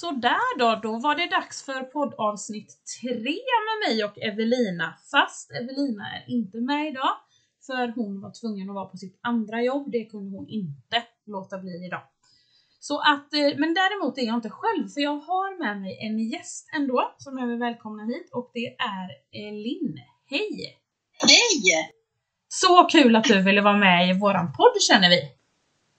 Sådär då, då var det dags för poddavsnitt tre med mig och Evelina. Fast Evelina är inte med idag, för hon var tvungen att vara på sitt andra jobb. Det kunde hon inte låta bli idag. Så att, eh, men däremot är jag inte själv, för jag har med mig en gäst ändå som jag vill välkomna hit och det är Linn. Hej! Hej! Så kul att du ville vara med i våran podd känner vi.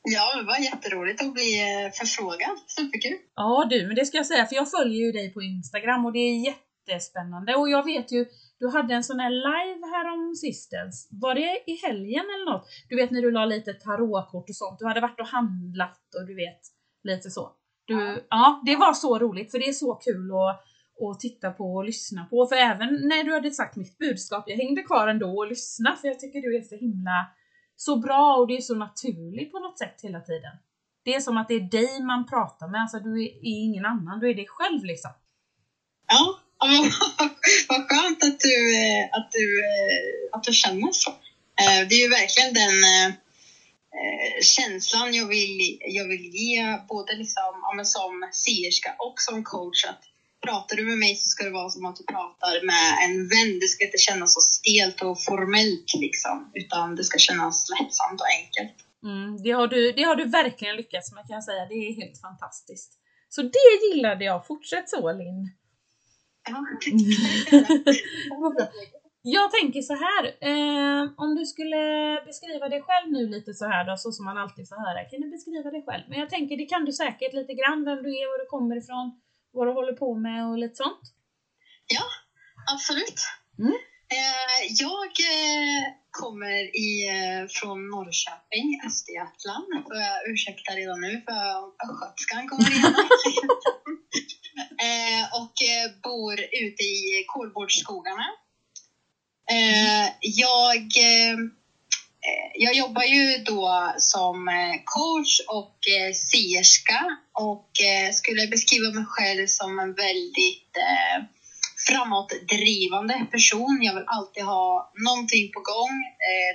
Ja, det var jätteroligt att bli eh, förfrågad. Superkul! Ja du, men det ska jag säga, för jag följer ju dig på Instagram och det är jättespännande. Och jag vet ju, du hade en sån här live här om sistens. Var det i helgen eller något? Du vet när du la lite tarotkort och sånt. Du hade varit och handlat och du vet, lite så. Du, ja. ja, det var så roligt för det är så kul att, att titta på och lyssna på. För även när du hade sagt mitt budskap, jag hängde kvar ändå och lyssnade för jag tycker du är så himla så bra och det är så naturligt på något sätt hela tiden. Det är som att det är dig man pratar med, alltså du är, ingen annan, du är dig själv liksom. Ja, vad skönt att du, eh, att, du, eh, att du känner så. Eh, det är ju verkligen den känslan jag vill, jag vill ge både liksom, som seerska och som coach. Att pratar du med mig så ska det vara som att du pratar med en vän. Det ska inte kännas så stelt och formellt liksom, utan det ska kännas lättsamt och enkelt. Mm, det, har du, det har du verkligen lyckats med kan jag säga. Det är helt fantastiskt. Så det gillade jag. Fortsätt så Linn. Ja, Jag tänker så här, eh, om du skulle beskriva dig själv nu lite så här då, så som man alltid får höra, kan du beskriva dig själv? Men jag tänker, det kan du säkert lite grann, vem du är, var du kommer ifrån, vad du håller på med och lite sånt? Ja, absolut. Mm. Eh, jag eh, kommer i, eh, från Norrköping, Östergötland. Så jag ursäktar redan nu för östgötskan kommer igen. och bor ute i Kolbårdsskogarna. Jag jag jobbar ju då som eh, coach och eh, seerska och skulle beskriva mig själv som en väldigt framåtdrivande person. Jag vill alltid ha någonting på gång,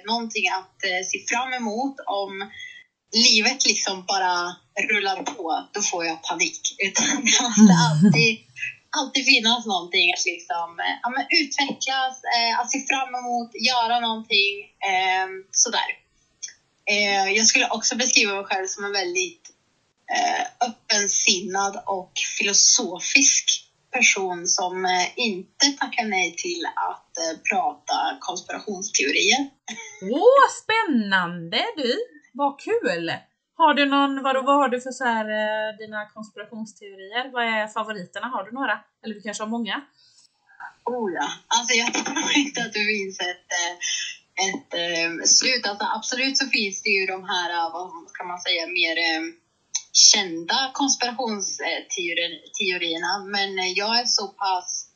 någonting att se fram emot. Om livet liksom bara rullar på, då får jag panik. Utan jag måste alltid alltid finnas någonting att liksom, eh, ja, men utvecklas, eh, att se fram emot, göra någonting eh, sådär. Eh, jag skulle också beskriva mig själv som en väldigt eh, öppensinnad och filosofisk person som eh, inte tackar nej till att eh, prata konspirationsteorier. Åh, oh, spännande du! Vad kul! Har du någon, vad, vad har du för så här, eh, dina konspirationsteorier? Vad är favoriterna? Har du några? Eller du kanske har många? Oh ja, alltså jag tror inte att det finns ett, eh, ett, eh, slut. Alltså absolut så finns det ju de här, vad ska man säga, mer kända konspirationsteorierna. Men jag är så pass,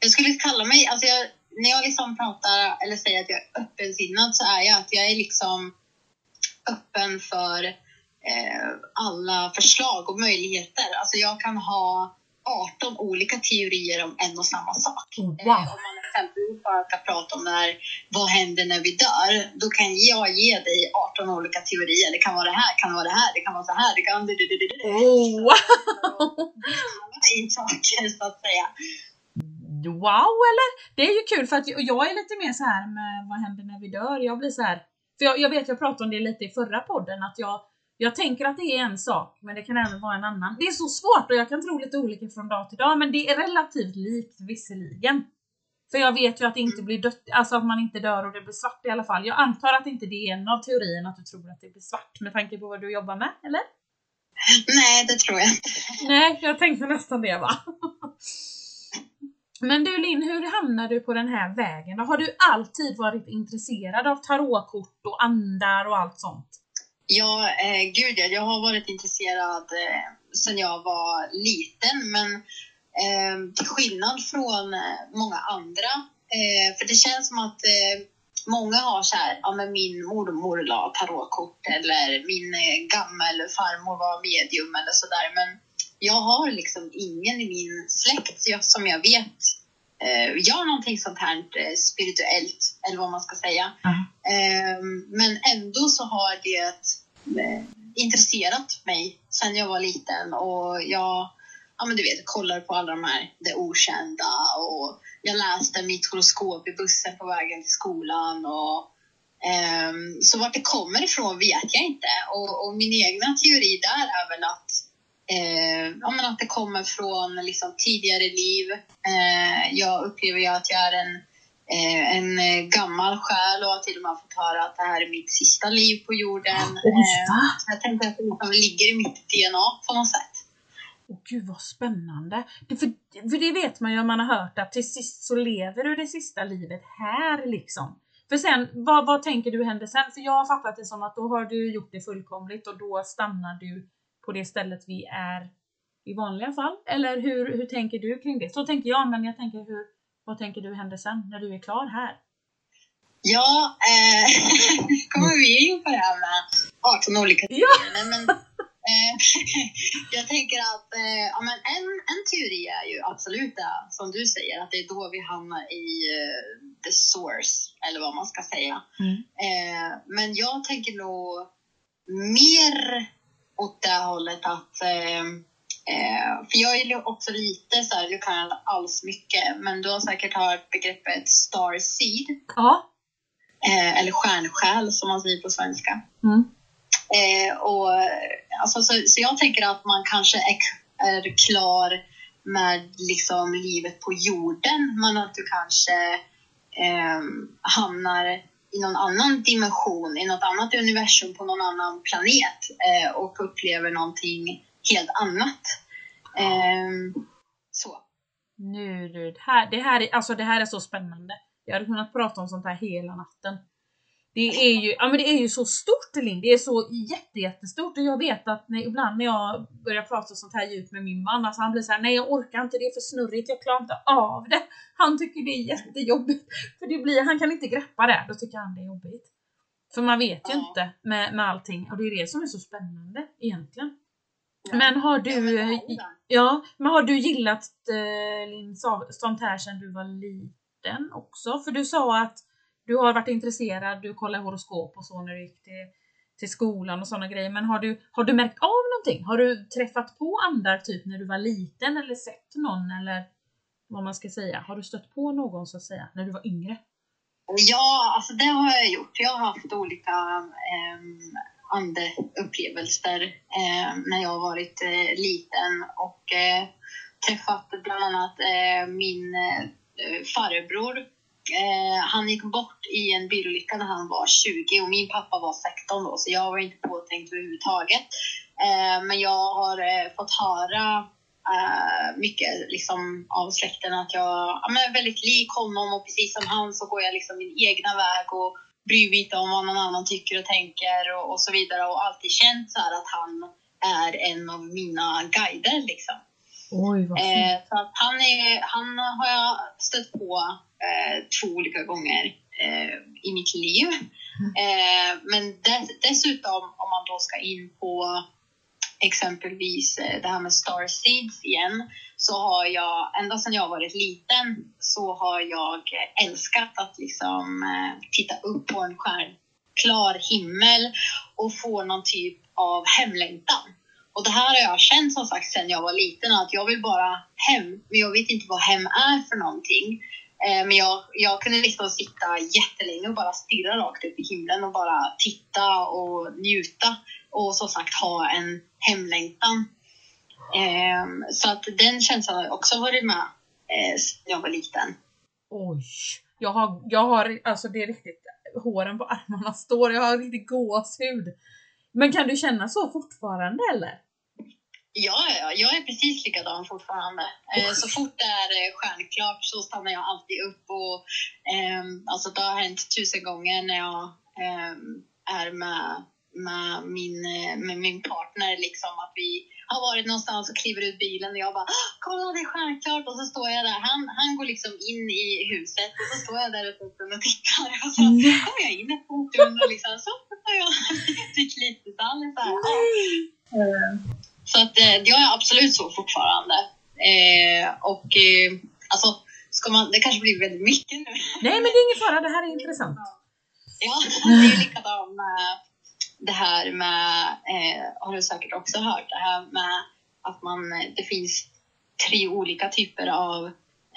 jag skulle kalla mig, alltså jag, när jag liksom pratar eller säger att jag är öppensinnad så är jag att jag är liksom öppen för alla förslag och möjligheter. Alltså jag kan ha 18 olika teorier om en och samma sak. Wow. Eh, om man exempelvis bara ska prata om här, vad händer när vi dör? Då kan jag ge dig 18 olika teorier. Det kan vara det här, kan vara det här, det kan vara så här, det kan... Oh, wow! saker, så att säga. Wow, eller? Det är ju kul för att jag är lite mer så här med vad händer när vi dör? Jag blir så här, för jag, jag vet jag pratade om det lite i förra podden att jag jag tänker att det är en sak, men det kan även vara en annan. Det är så svårt och jag kan tro lite olika från dag till dag, men det är relativt likt visserligen. För jag vet ju att det inte blir dött, alltså att man inte dör och det blir svart i alla fall. Jag antar att inte det är en av teorierna att du tror att det blir svart med tanke på vad du jobbar med, eller? Nej, det tror jag inte. Nej, jag tänkte nästan det va. Men du Linn, hur hamnade du på den här vägen? Har du alltid varit intresserad av tarotkort och andar och allt sånt? Ja, eh, gud ja. Jag har varit intresserad eh, sedan jag var liten, men eh, till skillnad från eh, många andra. Eh, för det känns som att eh, många har så här, ja men min mormor la tarotkort eller min eh, gammelfarmor var medium eller sådär. Men jag har liksom ingen i min släkt som jag vet eh, gör någonting sånt här eh, spirituellt, eller vad man ska säga. Mm. Eh, men ändå så har det eh, intresserat mig sedan jag var liten och jag ja men du vet, kollar på alla de här, det okända och jag läste mitt horoskop i bussen på vägen till skolan och um, så vart det kommer ifrån vet jag inte och, och min egna teori där är väl att eh, ja, men att det kommer från liksom, tidigare liv. Eh, jag upplever ju att jag är en, eh, en gammal själ och har till och med fått höra att det här är mitt sista liv på jorden. Oh, så jag tänkte att det liksom ligger i mitt DNA på något sätt. Åh gud vad spännande! Det, för, för det vet man ju om man har hört att till sist så lever du det sista livet här liksom. För sen, vad, vad tänker du händer sen? För jag har fattat det som att då har du gjort det fullkomligt och då stannar du på det stället vi är i vanliga fall? Eller hur, hur tänker du kring det? Så tänker jag, men jag tänker hur, vad tänker du händer sen när du är klar här? Ja, eh, kommer vi in på det här med 18 olika ja. men eh, jag tänker att eh, ja, men en, en teori är ju absolut det som du säger, att det är då vi hamnar i uh, the source, eller vad man ska säga. Mm. Eh, men jag tänker nog mer åt det hållet att eh, eh, för jag är ju också lite så här, du kan inte alls mycket, men du har säkert hört begreppet star seed. Ja. Eh, eller stjärnsjäl som man säger på svenska. Mm. Och, alltså, så, så jag tänker att man kanske är, är klar med liksom livet på jorden, men att du kanske eh, hamnar i någon annan dimension, i något annat universum på någon annan planet eh, och upplever någonting helt annat. Eh, så. Nu du, det här, det, här är, alltså det här är så spännande. Jag hade kunnat prata om sånt här hela natten. Det är ju, ja, men det är ju så stort Linn, det är så jätte, jättestort och jag vet att när, ibland när jag börjar prata sånt här djupt med min man, alltså han blir såhär, nej jag orkar inte, det är för snurrigt, jag klarar inte av det. Han tycker det är jättejobbigt, för det blir, han kan inte greppa det, då tycker han det är jobbigt. För man vet ju ja. inte med, med allting och det är det som är så spännande egentligen. Ja. Men har du, ja, men har du gillat eh, Linn, sånt här sedan du var liten också? För du sa att du har varit intresserad, du kollar horoskop och så när du gick till, till skolan och sådana grejer. Men har du, har du märkt av någonting? Har du träffat på andar typ när du var liten eller sett någon eller vad man ska säga? Har du stött på någon så att säga när du var yngre? Ja, alltså det har jag gjort. Jag har haft olika eh, andeupplevelser eh, när jag har varit eh, liten och eh, träffat bland annat eh, min eh, farbror Eh, han gick bort i en bilolycka när han var 20 och min pappa var 16 då, så jag var inte påtänkt överhuvudtaget. Eh, men jag har eh, fått höra eh, mycket liksom, av släkten att jag ja, men är väldigt lik honom och precis som han så går jag liksom min egna väg och bryr mig inte om vad någon annan tycker och tänker och, och så vidare och alltid känt så att han är en av mina guider liksom. Oj, vad eh, så att han, är, han har jag stött på eh, två olika gånger eh, i mitt liv. Mm. Eh, men dess, dessutom om man då ska in på exempelvis eh, det här med star seeds igen så har jag ända sedan jag varit liten så har jag älskat att liksom titta upp på en stjärnklar himmel och få någon typ av hemlängtan. Och det här har jag känt som sagt sedan jag var liten att jag vill bara hem, men jag vet inte vad hem är för någonting. Eh, men jag, jag kunde liksom sitta jättelänge och bara stirra rakt upp i himlen och bara titta och njuta och som sagt ha en hemlängtan. Ehm, så att den känslan har också varit med eh, sedan jag var liten. Oj, jag har, jag har alltså det är riktigt, håren på armarna står, jag har riktigt gåshud. Men kan du känna så fortfarande eller? Ja, ja, jag är precis likadan fortfarande. Eh, så fort det är eh, stjärnklart så stannar jag alltid upp och eh, alltså det har hänt tusen gånger när jag eh, är med, med, min, eh, med min partner liksom att vi har varit någonstans och kliver ut bilen och jag bara kolla det är stjärnklart och så står jag där. Han, han går liksom in i huset och så står jag där ute och tittar och så kommer jag in efter en stund och liksom så har jag typ lite. Ja. Så att eh, jag är absolut så fortfarande. Eh, och eh, alltså, ska man, det kanske blir väldigt mycket nu. Nej, men det är ingen fara. Det här är intressant. Ja, det är likadant med det här med, har du säkert också hört, det här med att man, det finns tre olika typer av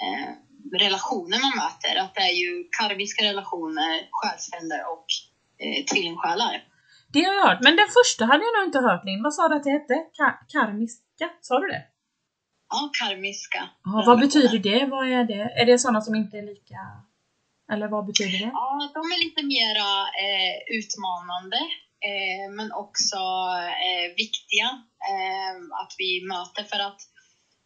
eh, relationer man möter. Att det är ju karmiska relationer, själsfränder och eh, tvillingsjälar. Det har jag hört, men den första hade jag nog inte hört Linn. Vad sa du att det hette? Ka karmiska? Sa du det? Ja, karmiska. Ja, vad betyder det? Vad är det? Är det sådana som inte är lika... Eller vad betyder det? Ja, de är lite mera eh, utmanande, eh, men också eh, viktiga eh, att vi möter. För att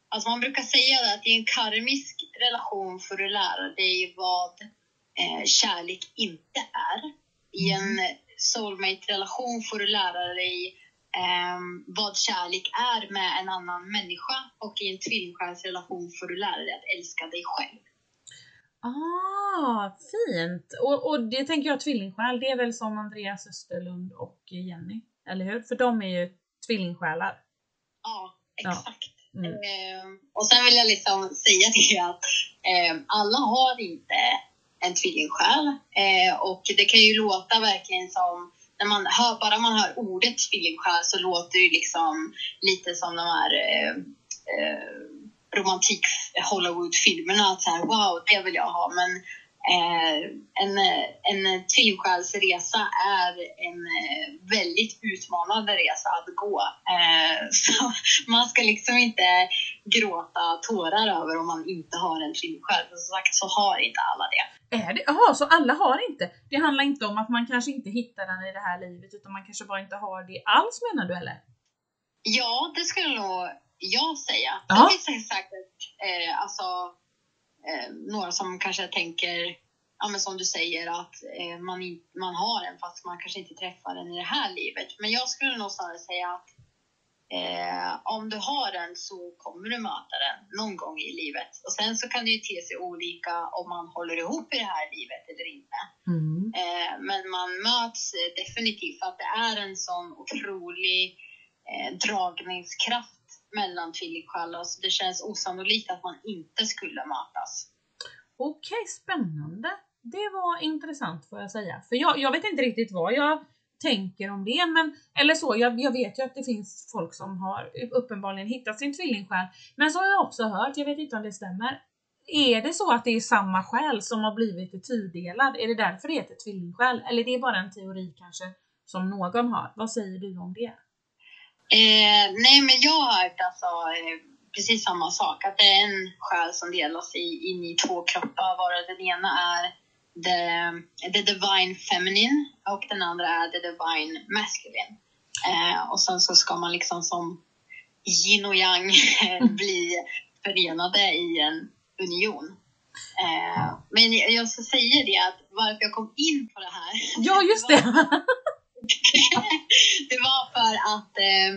alltså man brukar säga att i en karmisk relation får du lära dig vad eh, kärlek inte är. I en soulmate-relation får du lära dig eh, vad kärlek är med en annan människa och i en tvillingsjälsrelation får du lära dig att älska dig själv. Ah, fint! Och, och det tänker jag tvillingsjäl, det är väl som Andreas Österlund och Jenny, eller hur? För de är ju tvillingsjälar. Ja, exakt. Ja. Mm. Eh, och sen vill jag liksom säga det att eh, alla har inte en tvillingsjäl eh, och det kan ju låta verkligen som när man hör, bara man hör ordet tvillingsjäl så låter det liksom lite som de här eh, eh, romantik Hollywood-filmerna. Att så här, wow, det vill jag ha. Men en, en tvillingsjälsresa är en eh, väldigt utmanande resa att gå. Eh, så man ska liksom inte gråta tårar över om man inte har en tvillingsjäl. Som sagt så har inte alla det. Är det? Jaha, så alla har inte? Det handlar inte om att man kanske inte hittar den i det här livet utan man kanske bara inte har det alls menar du eller? Ja, det skulle nog jag säga. Ja. Det finns säkert eh, alltså, eh, några som kanske tänker, ja, men som du säger, att eh, man, in, man har en fast man kanske inte träffar den i det här livet. Men jag skulle nog snarare säga att eh, om du har den så kommer du möta den någon gång i livet. Och sen så kan det ju te sig olika om man håller ihop i det här livet eller inte. Mm. Eh, men man möts eh, definitivt för att det är en sån otrolig eh, dragningskraft mellan tvillingsjälar så det känns osannolikt att man inte skulle mötas. Okej, spännande. Det var intressant får jag säga. För jag, jag vet inte riktigt vad jag tänker om det, men eller så. Jag, jag vet ju att det finns folk som har uppenbarligen hittat sin tvillingsjäl. Men så har jag också hört, jag vet inte om det stämmer. Är det så att det är samma själ som har blivit tudelad? Är det därför det heter tvillingsjäl? Eller det är bara en teori kanske som någon har? Vad säger du om det? Eh, nej, men jag har hört alltså, eh, precis samma sak. Att det är en själ som delas i, in i två kroppar. Varav den ena är the, the divine feminine och den andra är the divine masculine. Eh, och sen så ska man liksom som yin och yang bli förenade i en union. Eh, men jag ska säga det att varför jag kom in på det här. Ja, just det! det var för att eh,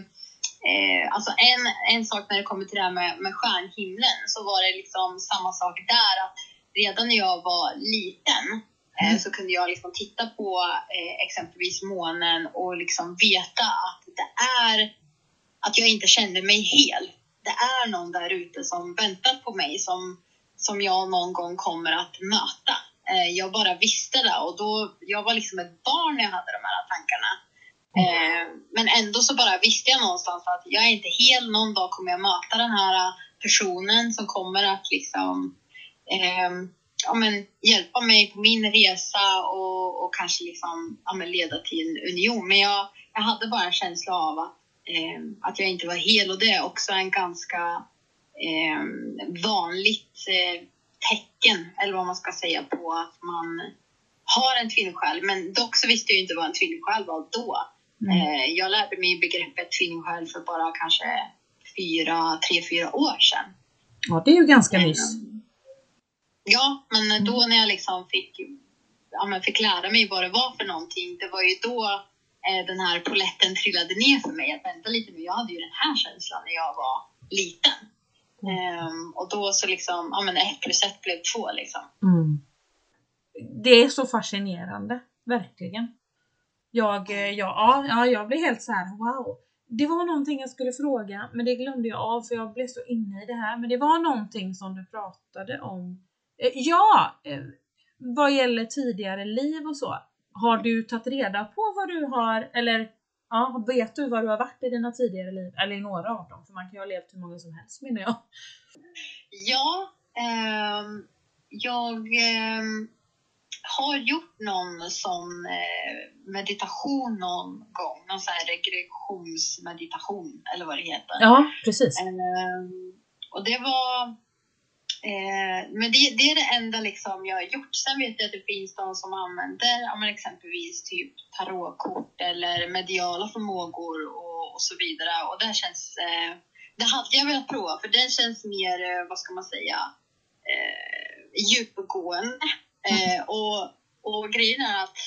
eh, alltså en, en sak när det kommer till det här med, med stjärnhimlen så var det liksom samma sak där. att Redan när jag var liten eh, så kunde jag liksom titta på eh, exempelvis månen och liksom veta att det är att jag inte kände mig hel. Det är någon där ute som väntar på mig som, som jag någon gång kommer att möta. Eh, jag bara visste det och då, jag var liksom ett barn när jag hade de här tankarna. Eh, men ändå så bara visste jag någonstans att jag är inte hel, någon dag kommer jag möta den här eh, personen som kommer att liksom eh, ja, men, hjälpa mig på min resa och, och kanske liksom, ja, men, leda till en union. Men jag, jag hade bara en känsla av att, eh, att jag inte var hel och det är också en ganska eh, vanligt eh, tecken, eller vad man ska säga, på att man har en tvillingsjäl. Men dock så visste jag inte vad en tvillingsjäl var då. Mm. Eh, jag lärde mig begreppet tvillingsjäl för bara kanske fyra, tre, fyra år sedan. Ja, det är ju ganska nyss. Ja, men då när jag liksom fick, ja, fick lära mig vad det var för någonting, det var ju då eh, den här poletten trillade ner för mig. Att vänta lite nu, jag hade ju den här känslan när jag var liten. Um, och då så liksom, ja men ett plus ett blev två liksom. Mm. Det är så fascinerande, verkligen. Jag, eh, ja, ja, jag blev helt så här: wow. Det var någonting jag skulle fråga, men det glömde jag av för jag blev så inne i det här. Men det var någonting som du pratade om. Eh, ja, eh, vad gäller tidigare liv och så. Har du tagit reda på vad du har, eller Ja, vet du vad du har varit i dina tidigare liv? Eller i några av dem? För man kan ju ha levt hur många som helst menar jag. Ja, ehm, jag ehm, har gjort någon sån eh, meditation någon gång. Någon sån här regressionsmeditation eller vad det heter. Ja, precis. Ehm, och det var... Eh, men det, det är det enda liksom jag har gjort. Sen vet jag att det finns de som använder men exempelvis typ tarotkort eller mediala förmågor och, och så vidare. Och det känns... Eh, det hade jag velat prova för den känns mer, vad ska man säga, eh, djupgående. Eh, och, och grejen är att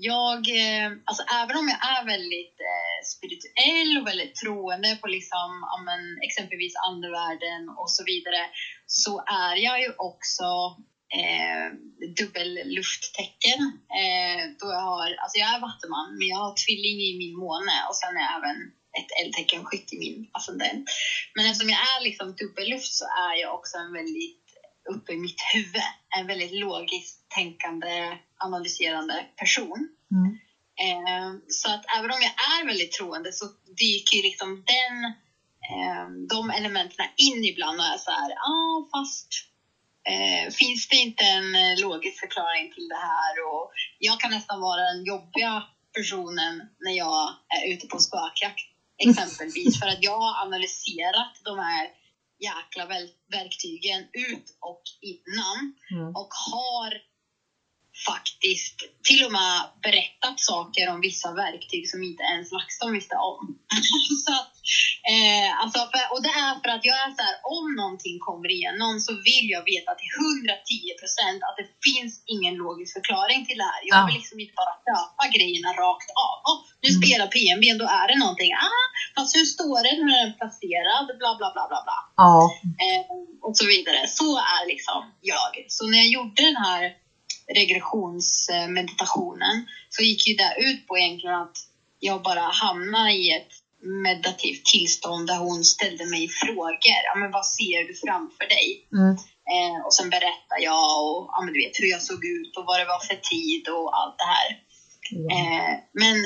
jag, eh, alltså även om jag är väldigt eh, spirituell och väldigt troende på liksom, men, exempelvis andevärlden och så vidare, så är jag ju också eh, dubbel lufttecken. Eh, då jag har, alltså jag är vattuman, men jag har tvilling i min måne och sen är jag även ett eldtecken skytt i min ascendent. Men eftersom jag är liksom dubbelluft så är jag också en väldigt uppe i mitt huvud, en väldigt logiskt tänkande, analyserande person. Mm. Eh, så att även om jag är väldigt troende så dyker ju liksom den, eh, de elementen in ibland och är så här, ja ah, fast eh, finns det inte en eh, logisk förklaring till det här? Och jag kan nästan vara den jobbiga personen när jag är ute på spökjakt exempelvis för att jag har analyserat de här jäkla verktygen ut och innan Mm. och har faktiskt till och med berättat saker om vissa verktyg som inte ens LaxTon visste om. så att, eh, alltså för, och det är för att jag är så här, om någonting kommer igenom så vill jag veta till 110 procent att det finns ingen logisk förklaring till det här. Jag Ja. vill liksom inte bara köpa grejerna rakt av. Oh, nu Mm. spelar PNB, då är det någonting. Ah, fast hur står det den är placerad? Bla, bla, bla, bla, bla Ja. eh, och så vidare. Så är liksom jag. Så när jag gjorde den här regressionsmeditationen så gick ju det ut på egentligen att jag bara hamnade i ett meditativt tillstånd där hon ställde mig frågor. Ja, men vad ser du framför dig? Mm. Eh, och sen berättade jag och, ja, men du vet, hur jag såg ut och vad det var för tid och allt det här. Ja. Eh, men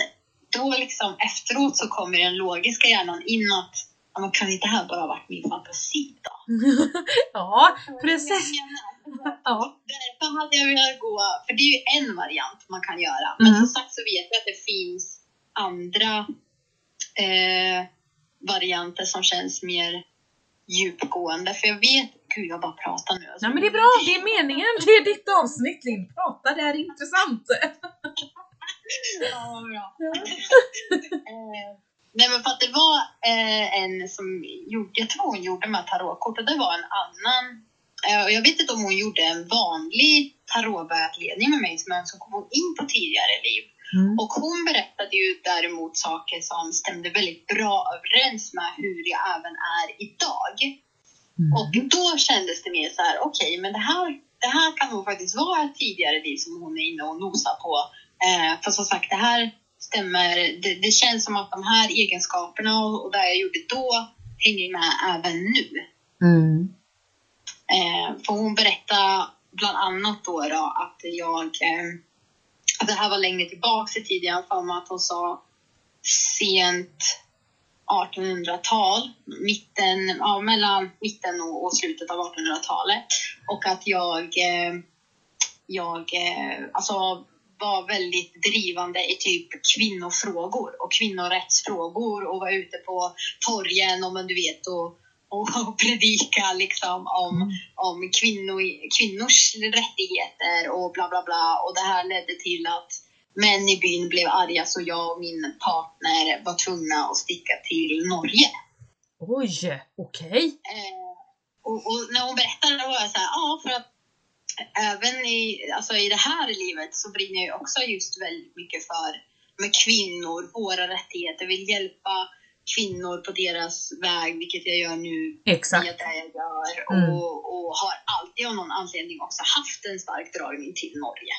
då liksom efteråt så kommer den logiska hjärnan in att men kan inte det här bara ha varit min fantasi då? ja, precis. Ja. Därför hade jag velat gå, för det är ju en variant man kan göra. Men Mm. som sagt så vet jag att det finns andra eh, varianter som känns mer djupgående. För jag vet, gud jag bara pratar nu. Alltså, Nej men det är bra, det är meningen. Det är ditt avsnitt Linn. Prata, det här är intressant. Ja, bra. eh, nej men för att det var eh, en som gjorde, jag tror hon gjorde de här tarotkorten, det var en annan. Eh, och jag vet inte om hon gjorde en vanlig tarotvägledning med mig, men så kom hon in på tidigare liv. Mm. Och hon berättade ju däremot saker som stämde väldigt bra överens med hur jag även är idag. Och då kändes det mer så här, okej, men det här, det här kan nog faktiskt vara ett tidigare liv som hon är inne och nosar på. Eh, för som sagt, det här stämmer. Det, det känns som att de här egenskaperna och, och det jag gjorde då hänger med även nu. Mm. Eh, för hon berättade bland annat då, då att jag, eh, att det här var längre tillbaks i tiden, jag att hon sa sent 1800-tal, mitten, ja, mellan mitten och, och slutet av 1800-talet. Och att jag, eh, jag eh, alltså, var väldigt drivande i typ kvinnofrågor och kvinnorättsfrågor och var ute på torgen och men du vet och, och, och predika liksom om, om kvinno, kvinnors rättigheter och bla bla bla. Och det här ledde till att män i byn blev arga så jag och min partner var tvungna att sticka till Norge. Oj, okej. Eh, och, och när hon berättade det var jag så här, ja för att även i, alltså i det här livet så brinner jag också just väldigt mycket för med kvinnor, våra rättigheter, vill hjälpa kvinnor på deras väg, vilket jag gör nu Exakt. via det jag gör. Mm. Och, och har alltid av någon anledning också haft en stark dragning till Norge.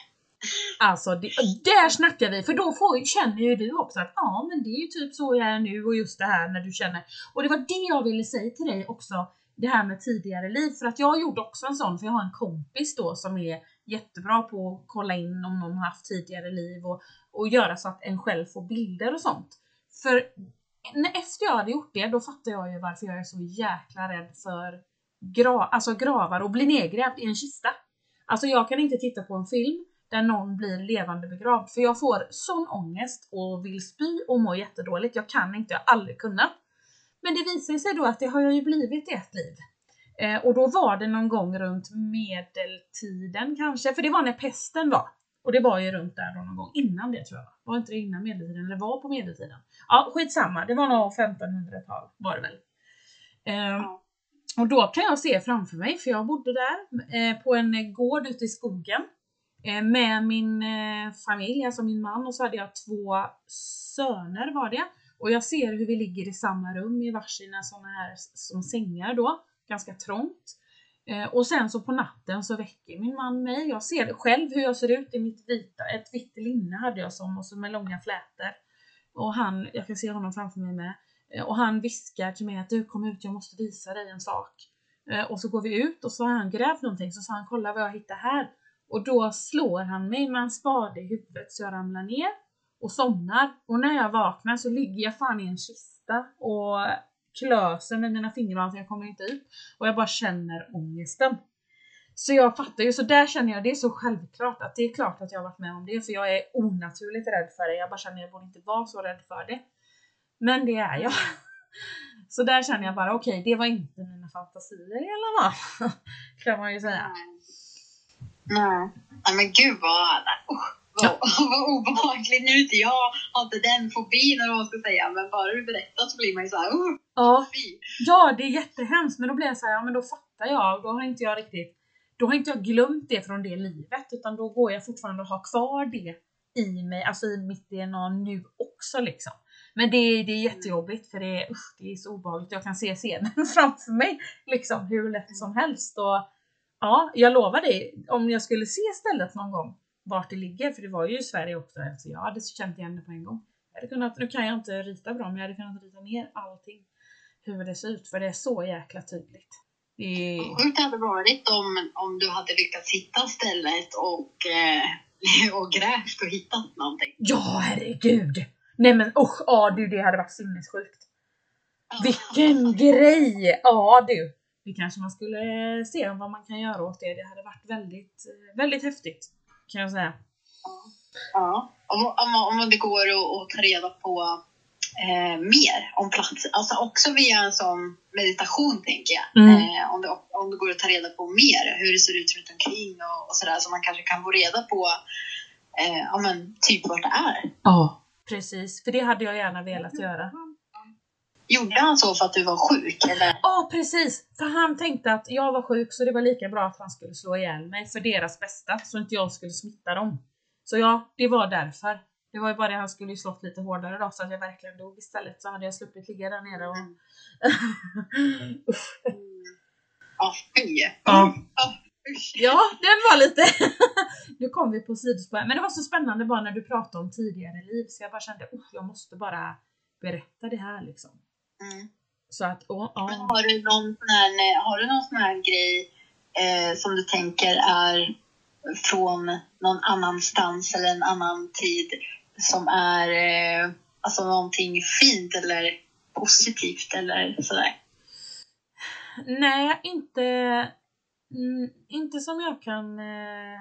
Alltså, det, där snackar vi, för då får, känner ju du också att ja, men det är ju typ så jag är nu och just det här när du känner. Och det var det jag ville säga till dig också, det här med tidigare liv, för att jag gjorde också en sån, för jag har en kompis då som är jättebra på att kolla in om någon har haft tidigare liv och, och göra så att en själv får bilder och sånt. För efter jag hade gjort det, då fattade jag ju varför jag är så jäkla rädd för gra alltså gravar och bli nedgrävd i en kista. Alltså jag kan inte titta på en film där någon blir levande begravd för jag får sån ångest och vill spy och mår jättedåligt. Jag kan inte, jag har aldrig kunnat. Men det visar sig då att det har jag ju blivit i ett liv. Eh, och då var det någon gång runt medeltiden kanske, för det var när pesten var. Och det var ju runt där då någon gång innan det tror jag. Var inte det innan medeltiden eller var på medeltiden? Ja, skitsamma. Det var nog 1500-tal var det väl. Eh, och då kan jag se framför mig, för jag bodde där eh, på en gård ute i skogen eh, med min eh, familj, alltså min man och så hade jag två söner var det. Och jag ser hur vi ligger i samma rum i varsina sådana här som sängar då, ganska trångt. Eh, och sen så på natten så väcker min man mig. Jag ser själv hur jag ser ut i mitt vita, ett vitt linne hade jag som och så med långa flätor. Och han, jag kan se honom framför mig med. Eh, och han viskar till mig att du kom ut, jag måste visa dig en sak. Eh, och så går vi ut och så har han grävt någonting, så sa han kolla vad jag hittar här. Och då slår han mig med en spade i huvudet så jag ramlar ner och somnar. Och när jag vaknar så ligger jag fan i en kista och klöser med mina fingrar så jag kommer inte ut. Och jag bara känner ångesten. Så jag fattar ju, så där känner jag det är så självklart att det är klart att jag har varit med om det för jag är onaturligt rädd för det. Jag bara känner att jag borde inte vara så rädd för det. Men det är jag. Så där känner jag bara okej, okay, det var inte mina fantasier i alla fall. Kan man ju säga. Nej, Nej men gud vad, Oh. vad, obehagligt. Nu inte jag, har inte den fobin eller vad man ska säga, men bara du berättar så blir man ju såhär uh, ja. ja, det är jättehemskt, men då blir jag såhär, ja men då fattar jag, då har inte jag riktigt då har inte jag glömt det från det livet utan då går jag fortfarande och har kvar det i mig, alltså i mitt DNA nu också liksom. Men det, är, det är jättejobbigt för det usch, det är så obehagligt. Jag kan se scenen framför mig liksom hur lätt som helst. Och ja, jag lovar dig, om jag skulle se stället någon gång vart det ligger, för det var ju i Sverige också, alltså jag hade känt igen det på en gång. Jag hade kunnat, nu kan jag inte rita bra, men jag hade kunnat rita ner allting. Hur det ser ut, för det är så jäkla tydligt. Det... Sjukt hade varit om, om du hade lyckats hitta stället och, eh, och grävt och hittat någonting. Ja, herregud! Nej men usch, ja du det hade varit sinnessjukt. Vilken grej! Ja du. Det kanske man skulle se vad man kan göra åt det. Det hade varit väldigt, väldigt häftigt. Kan jag säga. Ja, om, om, om det går att, ta reda på eh, mer om platsen. Alltså också via en sån meditation tänker jag. Mm. Eh, om, det, om det går att ta reda på mer hur det ser ut runt omkring och, och sådär så man kanske kan få reda på eh, ja, men, typ vart det är. Ja. Precis, för det hade jag gärna velat göra. Gjorde han så för att du var sjuk eller? Ja precis, för han tänkte att jag var sjuk så det var lika bra att han skulle slå ihjäl mig för deras bästa så inte jag skulle smitta dem. Så ja, det var därför. Det var ju bara det han skulle ju slått lite hårdare då så att jag verkligen dog istället så hade jag sluppit ligga där nere och... Mm. Ja, fy! Ja. Ja, den var lite... nu kom vi på sidospår. Men det var så spännande bara när du pratade om tidigare liv så jag bara kände att jag måste bara berätta det här liksom. Mm. Så att, oh, oh. Har du någon sån här, har du någon sån här grej eh, som du tänker är från någon annanstans eller en annan tid som är eh, alltså någonting fint eller positivt eller sådär? Nej, inte inte som jag kan eh,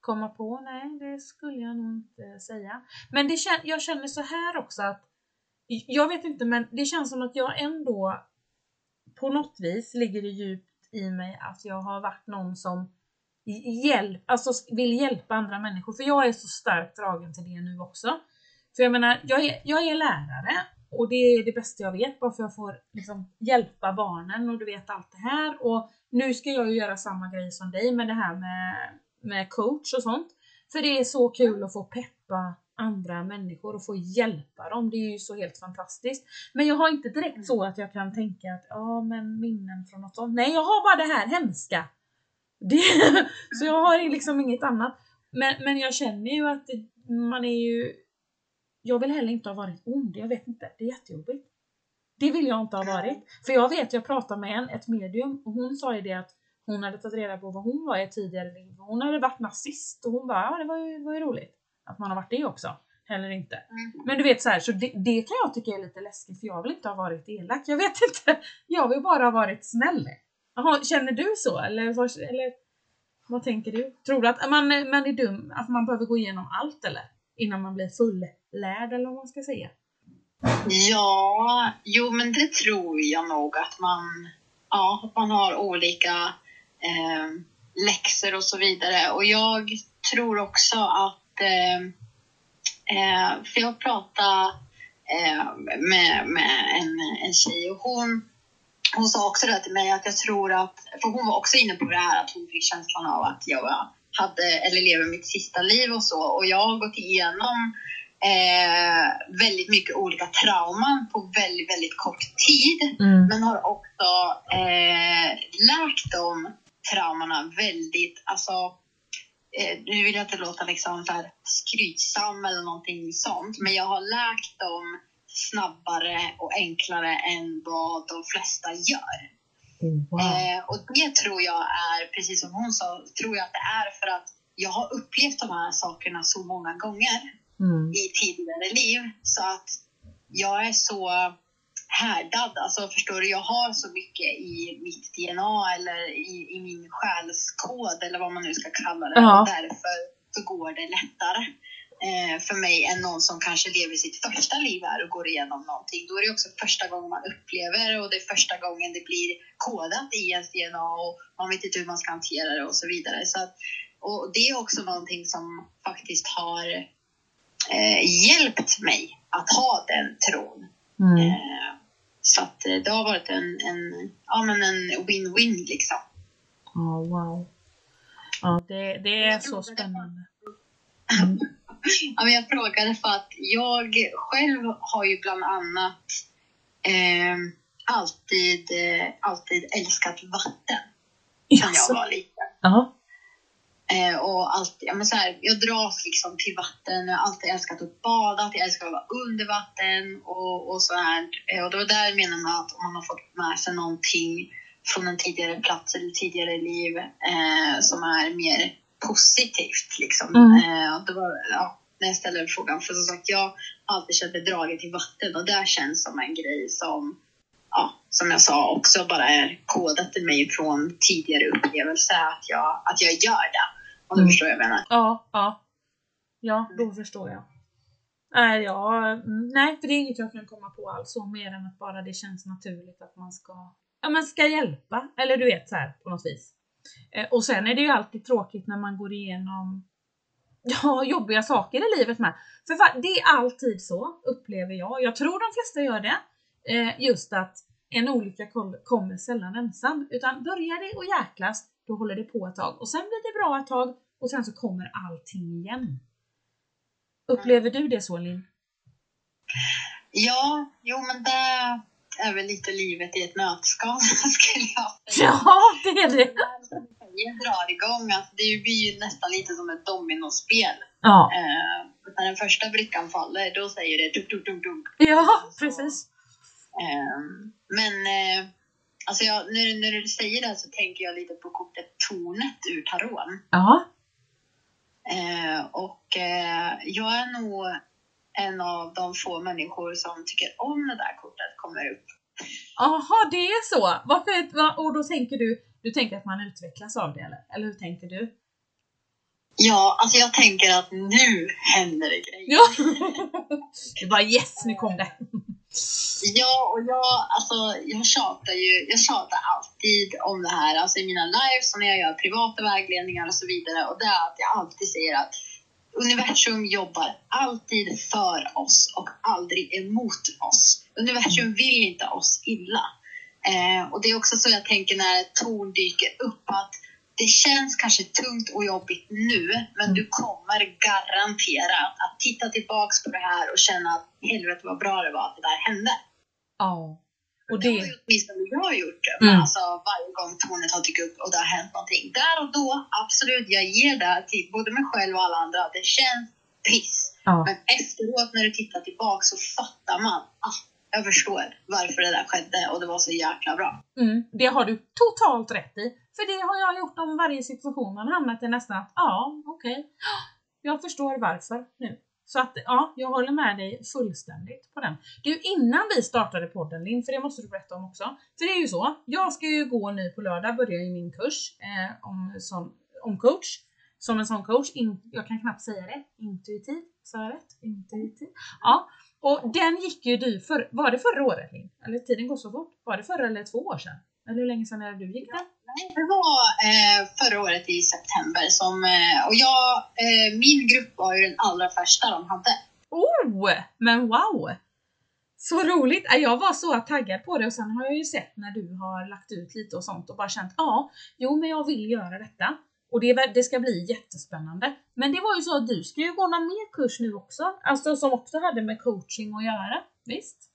komma på, nej det skulle jag nog inte säga. Men det, jag känner så här också att, jag vet inte men det känns som att jag ändå på något vis ligger det djupt i mig att jag har varit någon som hjälp, alltså vill hjälpa andra människor. För jag är så starkt dragen till det nu också. För jag menar, jag är, jag är lärare och det är det bästa jag vet bara för att jag får liksom hjälpa barnen och du vet allt det här. Och nu ska jag ju göra samma grej som dig med det här med, med coach och sånt. För det är så kul att få pepp hjälpa andra människor och få hjälpa dem. Det är ju så helt fantastiskt. Men jag har inte direkt så att jag kan tänka att ja, men minnen från något sånt. Nej, jag har bara det här hemska. Det, så jag har liksom inget annat. Men, men jag känner ju att det, man är ju... Jag vill heller inte ha varit ond. Jag vet inte. Det är jättejobbigt. Det vill jag inte ha varit. För jag vet, jag pratade med en, ett medium och hon sa ju det att hon hade tagit reda på vad hon var i tidigare liv. Hon hade varit nazist och hon bara, ja det var ju, var ju roligt att man har varit det också. heller inte. Mm. Men du vet så här, så det, det kan jag tycka är lite läskigt för jag vill inte ha varit elak. Jag vet inte. Jag vill bara ha varit snäll. Jaha, känner du så? Eller, eller vad tänker du? Tror du att man, man är dum, att man behöver gå igenom allt eller? Innan man blir fullärd eller vad man ska säga? Ja, jo men det tror jag nog att man, ja, att man har olika eh, läxor och så vidare. Och jag tror också att, eh, eh, för jag pratade eh, med, med en, en tjej och hon, hon sa också det till mig att jag tror att, för hon var också inne på det här att hon fick känslan av att jag var, hade, eller lever mitt sista liv och så. Och jag har gått igenom eh, väldigt mycket olika trauman på väldigt, väldigt kort tid. Men har också eh, läkt de traumorna väldigt, alltså nu vill jag inte låta liksom här skrytsam eller någonting sånt, men jag har läkt dem snabbare och enklare än vad de flesta gör. Wow. Eh, och det tror jag är, precis som hon sa, tror jag att det är för att jag har upplevt de här sakerna så många gånger Mm. i tidigare liv så att jag är så härdad. Alltså förstår du, jag har så mycket i mitt DNA eller i, i min själskod eller vad man nu ska kalla det. Ja. Och därför så går det lättare eh, för mig än någon som kanske lever sitt första liv här och går igenom någonting. Då är det också första gången man upplever och det är första gången det blir kodat i ens DNA och man vet inte hur man ska hantera det och så vidare. Så att, och det är också någonting som faktiskt har eh, hjälpt mig att ha den tron. Mm. Eh, så att eh, det har varit en, en, ja, men en win-win liksom. Ja, wow. Ja, det, det är så spännande. Ja, men jag frågade för att jag själv har ju bland annat eh, alltid, eh, alltid älskat vatten sedan jag Jaså? var liten. Ja. Eh, och alltid, ja, men så här, jag dras liksom till vatten. Jag har alltid älskat att bada, jag älskar att vara under vatten och, och så här. Eh, och det var där menade med att om man har fått med sig någonting från en tidigare plats eller tidigare liv eh, som är mer positivt. Liksom. Mm. Eh, och det var, ja, när jag ställde frågan. För som sagt, jag har alltid känt mig dragen till vatten och det känns som en grej som ja, som jag sa, också bara är kodat i mig från tidigare upplevelser att jag, att jag gör det. Om du Mm. förstår vad jag menar. Ja, ja. Ja, då förstår jag. Nej, ja, mm, nej, för det är inget jag kan komma på alls så mer än att bara det känns naturligt att man ska, ja, man ska hjälpa. Eller du vet så här på något vis. Eh, och sen är det ju alltid tråkigt när man går igenom ja, jobbiga saker i livet med. För det är alltid så, upplever jag. Jag tror de flesta gör det. Eh, just att en olycka kom- kommer sällan ensam. Utan börjar det att jäklas, då håller det på ett tag. Och sen blir det bra ett tag och sen så kommer allting igen. Upplever du det så Linn? Ja, jo men det är väl lite livet i ett nötskal skulle jag säga. Ja, det är det! Det drar igång, alltså, det blir ju nästan lite som ett dominospel. Ja, Eh, när den första brickan faller, då säger det dunk, dunk, dunk, dunk. ja precis. Ehm, men eh, alltså jag, när, när du säger det så tänker jag lite på kortet Tornet ur Taron. Ja, Eh, och eh, jag är nog en av de få människor som tycker om det där kortet kommer upp. Jaha, det är så. Varför, va- och då tänker du, du tänker att man utvecklas av det eller? Eller hur tänker du? Ja, alltså jag tänker att nu händer det grejer. Ja! Det bara yes, nu kom det. Ja, och jag, alltså, jag tjatar ju, jag tjatar alltid om det här, alltså i mina lives och när jag gör privata vägledningar och så vidare. Och det är att jag alltid säger att universum jobbar alltid för oss och aldrig emot oss. Universum vill inte oss illa. Eh, och det är också så jag tänker när ett torn dyker upp att det känns kanske tungt och jobbigt nu, men du kommer garanterat att titta tillbaks på det här och känna att helvete vad bra det var att det där hände. Ja. Och Det har det, ju åtminstone jag gjort. Mm. Men alltså varje gång tornet har dykt upp och det har hänt någonting. Där och då, absolut, jag ger det till både mig själv och alla andra. Det känns piss. ja. Men efteråt när du tittar tillbaka så fattar man. Ah, jag förstår varför det där skedde och det var så jäkla bra. Mm, det har du totalt rätt i. För det har jag gjort om varje situation man hamnat i nästan att ja, okej. Jag förstår varför nu. Så att ja, jag håller med dig fullständigt på den. Du, innan vi startade podden Linn, för det måste du berätta om också. För det är ju så, jag ska ju gå nu på lördag, börja i min kurs eh, om, som, om coach. Som en sån coach, in, jag kan knappt säga det, intuitiv, sa jag rätt? Intuitiv? Ja, och den gick ju du för, var det förra året Linn? Eller tiden går så fort. Var det förra eller två år sedan? Eller hur länge sedan är det du gick den? Nej, det var eh, förra året i september som, eh, och jag, eh, min grupp var ju den allra första de hade. Oh, men wow! Så roligt! Jag var så taggad på det och sen har jag ju sett när du har lagt ut lite och sånt och bara känt ja, jo men jag vill göra detta. Och det, det ska bli jättespännande. Men det var ju så att du ska ju gå någon mer kurs nu också, alltså som också hade med coaching att göra, visst?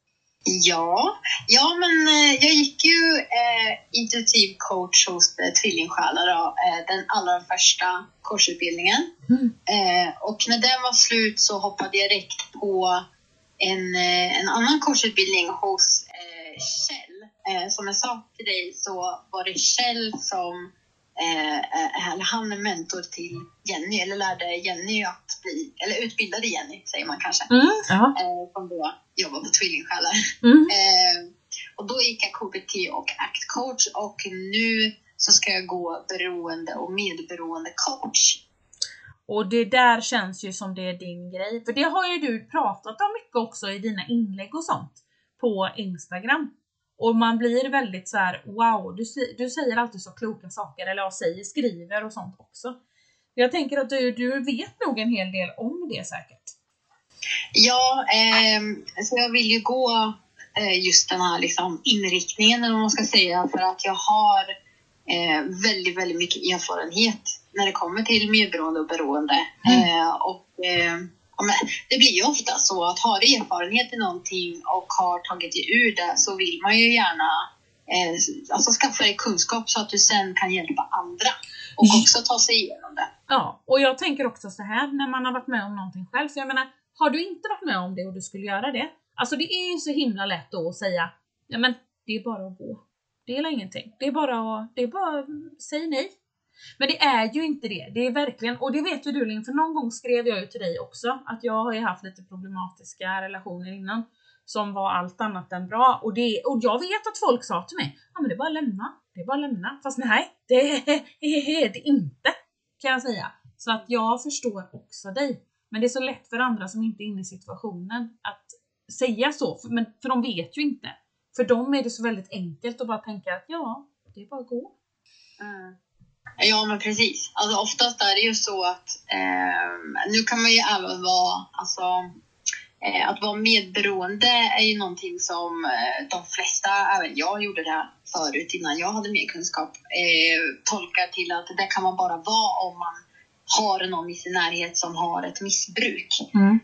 Ja, ja men eh, jag gick ju eh, intuitiv coach hos eh, Tvillingsjälar, eh, den allra första kursutbildningen. Mm. Eh, och när den var slut så hoppade jag direkt på en, eh, en annan kursutbildning hos eh, Kjell. Eh, som jag sa till dig så var det Kjell som eh han är mentor till Jenny, eller lärde Jenny att bli, eller utbildade Jenny säger man kanske, mm, eh, som då jobbar på Tvillingsjälar. Mm. Eh, och då gick jag KBT och ACT coach och nu så ska jag gå beroende och medberoende coach. Och det där känns ju som det är din grej, för det har ju du pratat om mycket också i dina inlägg och sånt på Instagram. Och man blir väldigt så här: wow, du, du säger alltid så kloka saker, eller jag säger, skriver och sånt också. Jag tänker att du, du vet nog en hel del om det säkert. Ja, eh, så jag vill ju gå eh, just den här liksom, inriktningen, eller vad man ska säga, för att jag har eh, väldigt, väldigt mycket erfarenhet när det kommer till medberoende och beroende. Mm. Eh, och ehm, det blir ju ofta så att har du erfarenhet i någonting och har tagit dig ur det så vill man ju gärna eh, alltså skaffa dig kunskap så att du sen kan hjälpa andra och också ta sig igenom det. Ja, och jag tänker också så här när man har varit med om någonting själv, för jag menar, har du inte varit med om det och du skulle göra det, alltså det är ju så himla lätt då att säga, ja men det är bara att gå. Det är ingenting. Det är bara att, det är bara, säg nej. Men det är ju inte det. Det är verkligen, och det vet ju du Linn, för någon gång skrev jag ju till dig också att jag har ju haft lite problematiska relationer innan som var allt annat än bra. Och, det, och jag vet att folk sa till mig, ja men det är bara att lämna, det är bara att lämna. Fast nej, det är det inte, kan jag säga. Så att jag förstår också dig. Men det är så lätt för andra som inte är inne i situationen att säga så, för, men, för de vet ju inte. För dem är det så väldigt enkelt att bara tänka att ja, det är bara att gå. Mm. Ja, men precis. Alltså, oftast är det ju så att eh, nu kan man ju även vara, alltså, att vara medberoende är ju någonting som eh, de flesta, även jag gjorde det förut innan jag hade mer kunskap, eh, tolkar till att det kan man bara vara om man har någon i sin närhet som har ett missbruk. Mm.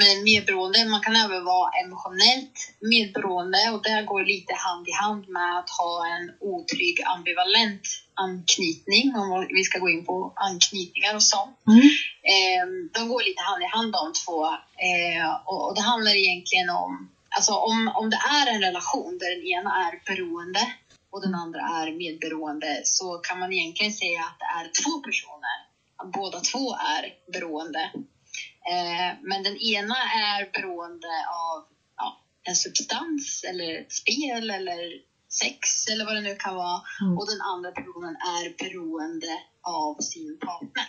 Men medberoende, man kan även vara emotionellt medberoende och det går lite hand i hand med att ha en otrygg ambivalent anknytning, om vi ska gå in på anknytningar och sånt. Mm. Ehm, de går lite hand i hand de två ehm, och det handlar egentligen om, alltså om, om det är en relation där den ena är beroende och den andra är medberoende så kan man egentligen säga att det är två personer. Båda två är beroende Eh, men den ena är beroende av ja, en substans eller ett spel eller sex eller vad det nu kan vara. Mm. Och den andra personen är beroende av sin partner.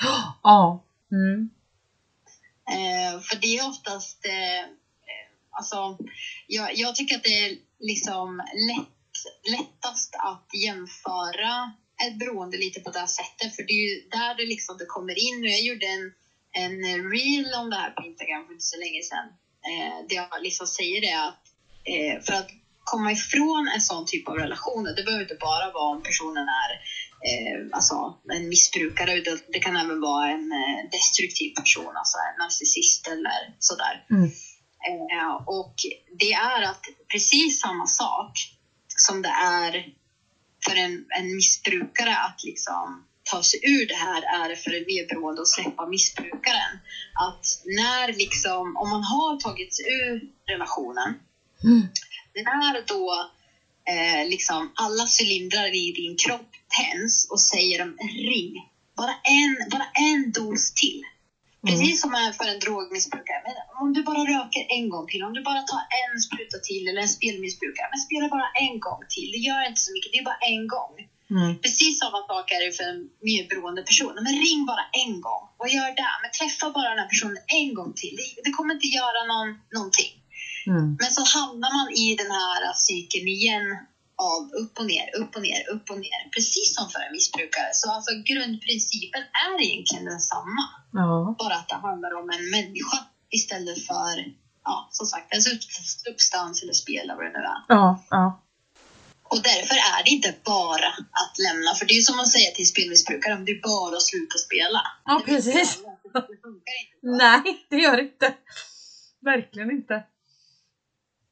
Ja. Mm. Eh, för det är oftast, eh, alltså, jag, jag, tycker att det är liksom lätt, lättast att jämföra ett beroende lite på det sättet. För det är ju där det, liksom, det kommer in. Och jag gjorde en en reel om det här på Instagram för inte så länge sedan. Eh, där jag liksom säger det att eh, för att komma ifrån en sån typ av relationer, det behöver inte bara vara om personen är eh, alltså, en missbrukare, utan det kan även vara en eh, destruktiv person, alltså en narcissist eller sådär. Mm. Eh, och det är att precis samma sak som det är för en, en missbrukare att liksom ta sig ur det här är det för en medberoende att släppa missbrukaren. Att när liksom, om man har tagit sig ur relationen, mm. När då eh, liksom alla cylindrar i din kropp tänds och säger de ring, bara en, bara en dos till. Precis som för en drogmissbrukare. Men om du bara röker en gång till, om du bara tar en spruta till eller en spelmissbrukare, men spela bara en gång till. Det gör inte så mycket, det är bara en gång. Mm. Precis samma sak är det för en medberoende person. Men ring bara en gång. Vad gör det? Men träffa bara den här personen en gång till. Det, det kommer inte göra någon, någonting. Mm. Men så hamnar man i den här cykeln igen av upp och ner, upp och ner, upp och ner. Precis som för en missbrukare. Så alltså grundprincipen är egentligen densamma. Ja. Bara att det handlar om en människa istället för, ja, som sagt, en substans eller spel eller vad det nu är. Ja. Ja. Och därför är det inte bara att lämna. För det är som att säga till spelmissbrukare, det är bara att sluta spela. Ja, precis. Det funkar inte. Nej, det gör det inte. Verkligen inte.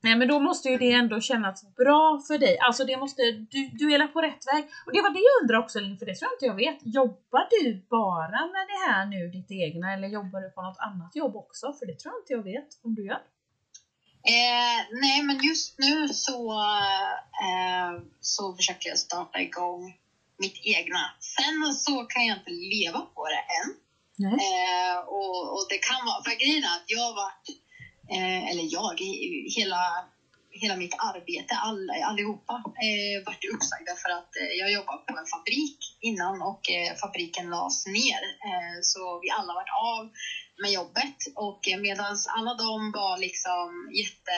Nej men då måste ju det ändå kännas bra för dig. Alltså det måste, du, du är på rätt väg. Och det var det jag undrar också Linn, för det tror jag inte jag vet. Jobbar du bara med det här nu, ditt egna, eller jobbar du på något annat jobb också? För det tror jag inte jag vet om du gör. Eh, nej, men just nu så, eh, så försöker jag starta igång mitt egna. Sen så kan jag inte leva på det än. Eh, och, och det kan vara, för grejen är att jag har varit, eh, eller jag, hela, hela mitt arbete, all, allihopa, eh, varit uppsagda för att eh, jag jobbade på en fabrik innan och eh, fabriken lades ner. Eh, så vi alla varit av med jobbet och eh, medan alla de var liksom jätte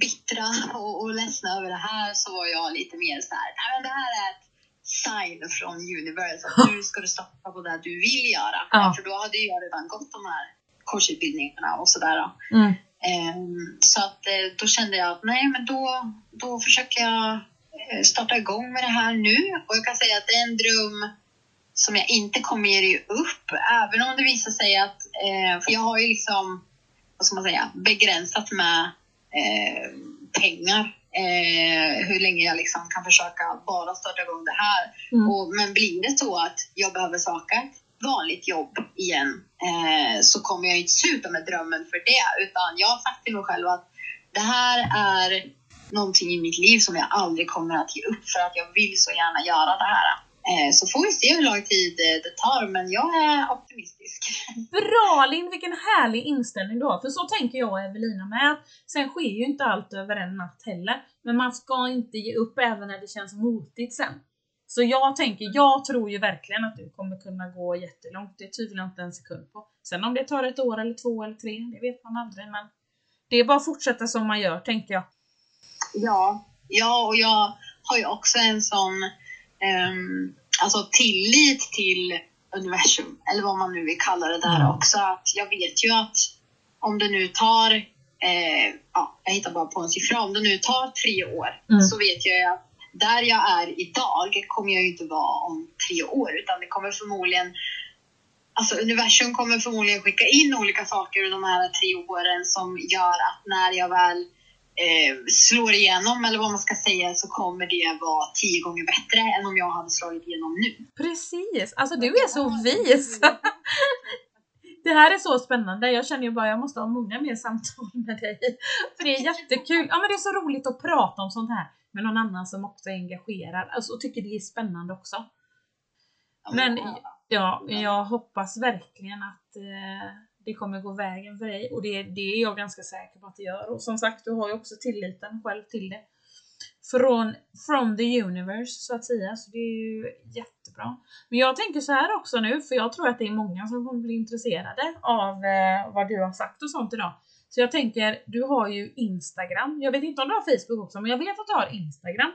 bittra och, och ledsna över det här så var jag lite mer så här, nej men det här är ett sign från universe att nu ska du satsa på det du vill göra. Ja. För då hade jag redan gått de här kursutbildningarna och sådär. Mm. Ehm, så att eh, då kände jag att nej, men då, då försöker jag eh, starta igång med det här nu. Och jag kan säga att det är en dröm som jag inte kommer ge upp, även om det visar sig att, eh, för jag har ju liksom, vad ska man säga, begränsat med pengar. Eh, hur länge jag liksom kan försöka bara starta igång det här. Mm. Och, men blir det så att jag behöver ett vanligt jobb igen eh, så kommer jag inte sluta med drömmen för det. Utan jag har sagt till mig själv att det här är någonting i mitt liv som jag aldrig kommer att ge upp för att jag vill så gärna göra det här. Eh, så får vi se hur lång tid eh, det tar, men jag är optimistisk. Bra Linn, vilken härlig inställning du har. För så tänker jag och Evelina med. Sen sker ju inte allt över en natt heller. Men man ska inte ge upp även när det känns motigt sen. Så jag tänker, jag tror ju verkligen att du kommer kunna gå jättelångt. Det tvivlar jag inte en sekund på. Sen om det tar ett år eller två eller tre, det vet man aldrig. Men det är bara att fortsätta som man gör, tänker jag. Ja, ja och jag har ju också en sån ehm, alltså tillit till universum, eller vad man nu vill kalla det där Mm. också. Att jag vet ju att om det nu tar, eh, ja, jag hittar bara på en siffra, om det nu tar tre år Mm. så vet jag ju att där jag är idag kommer jag ju inte vara om tre år, utan det kommer förmodligen Alltså universum kommer förmodligen skicka in olika saker under de här tre åren som gör att när jag väl eh, slår igenom, eller vad man ska säga, så kommer det vara tio gånger bättre än om jag hade slagit igenom nu. Precis! Alltså du är så vis! Det här är så spännande. Jag känner ju bara jag måste ha många mer samtal med dig. För det är jättekul. Ja men det är så roligt att prata om sånt här med någon annan som också är engagerad alltså, och tycker det är spännande också. Men ja. ja, jag hoppas verkligen att eh, det kommer gå vägen för dig och det, det är jag ganska säker på att det gör. Och som sagt, du har ju också tilliten själv till det. Från from the universe så att säga, så det är ju jättebra. Men jag tänker så här också nu, för jag tror att det är många som kommer bli intresserade av eh, vad du har sagt och sånt idag. Så jag tänker, du har ju Instagram. Jag vet inte om du har Facebook också, men jag vet att du har Instagram.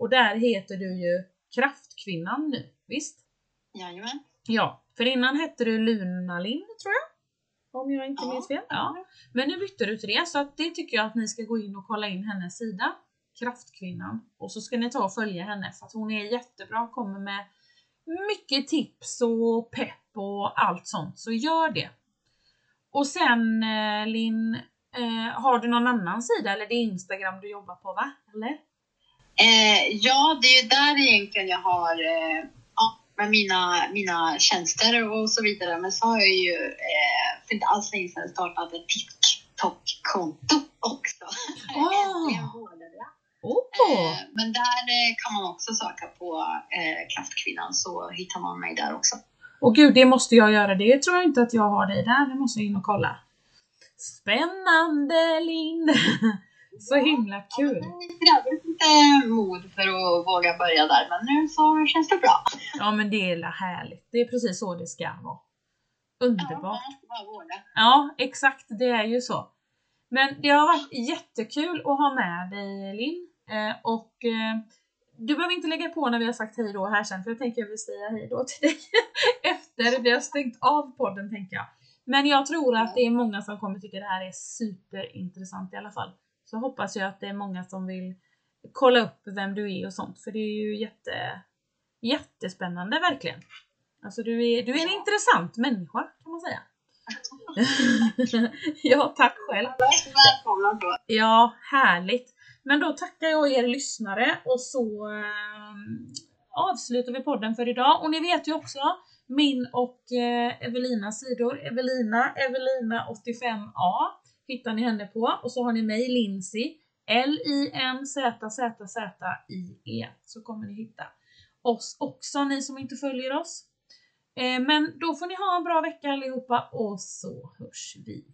Och där heter du ju Kraftkvinnan nu, visst? Jajamän. Ja, för innan hette du Lunalin tror jag. Om jag inte Ja. minns fel. Ja. Men nu bytte du till det, så att det tycker jag att ni ska gå in och kolla in hennes sida. Kraftkvinnan. Och så ska ni ta och följa henne för att hon är jättebra, kommer med mycket tips och pepp och allt sånt. Så gör det. Och sen eh, Linn, eh, har du någon annan sida eller det är Instagram du jobbar på va? Eller? Eh, ja, det är ju där egentligen jag har eh, ja, med mina, mina tjänster och så vidare. Men så har jag ju eh, för inte alls länge sedan startat ett TikTok-konto också. Åh! Eh, men där kan man också söka på Kraftkvinnan så hittar man mig där också. Och gud, det måste jag göra. Det tror jag inte att jag har dig där. Det måste jag in och kolla. Spännande Linn! Så himla kul! Det krävdes lite mod för att våga börja där, men nu så känns det bra. Ja men det är härligt. Det är precis så det ska vara. Underbart! Ja, exakt. Det är ju så. Men det har varit jättekul att ha med dig Linn. Eh, och eh, du behöver inte lägga på när vi har sagt hej då här sen, för jag tänker att jag vill säga hej då till dig efter vi har stängt av podden tänker jag. Men jag tror att det är många som kommer tycka det här är superintressant i alla fall. Så hoppas jag att det är många som vill kolla upp vem du är och sånt, för det är ju jätte, jättespännande verkligen. Alltså du är, du är en intressant människa kan man säga. ja, tack själv. Välkomna. Ja, härligt. Men då tackar jag er lyssnare och så eh, avslutar vi podden för idag. Och ni vet ju också min och eh, Evelinas sidor. Evelina, Evelina85A hittar ni henne på. Och så har ni mig, Lindsay, L-I-N-Z-Z-Z-I-E. Så kommer ni hitta oss också, ni som inte följer oss. Eh, men då får ni ha en bra vecka allihopa och så hörs vi.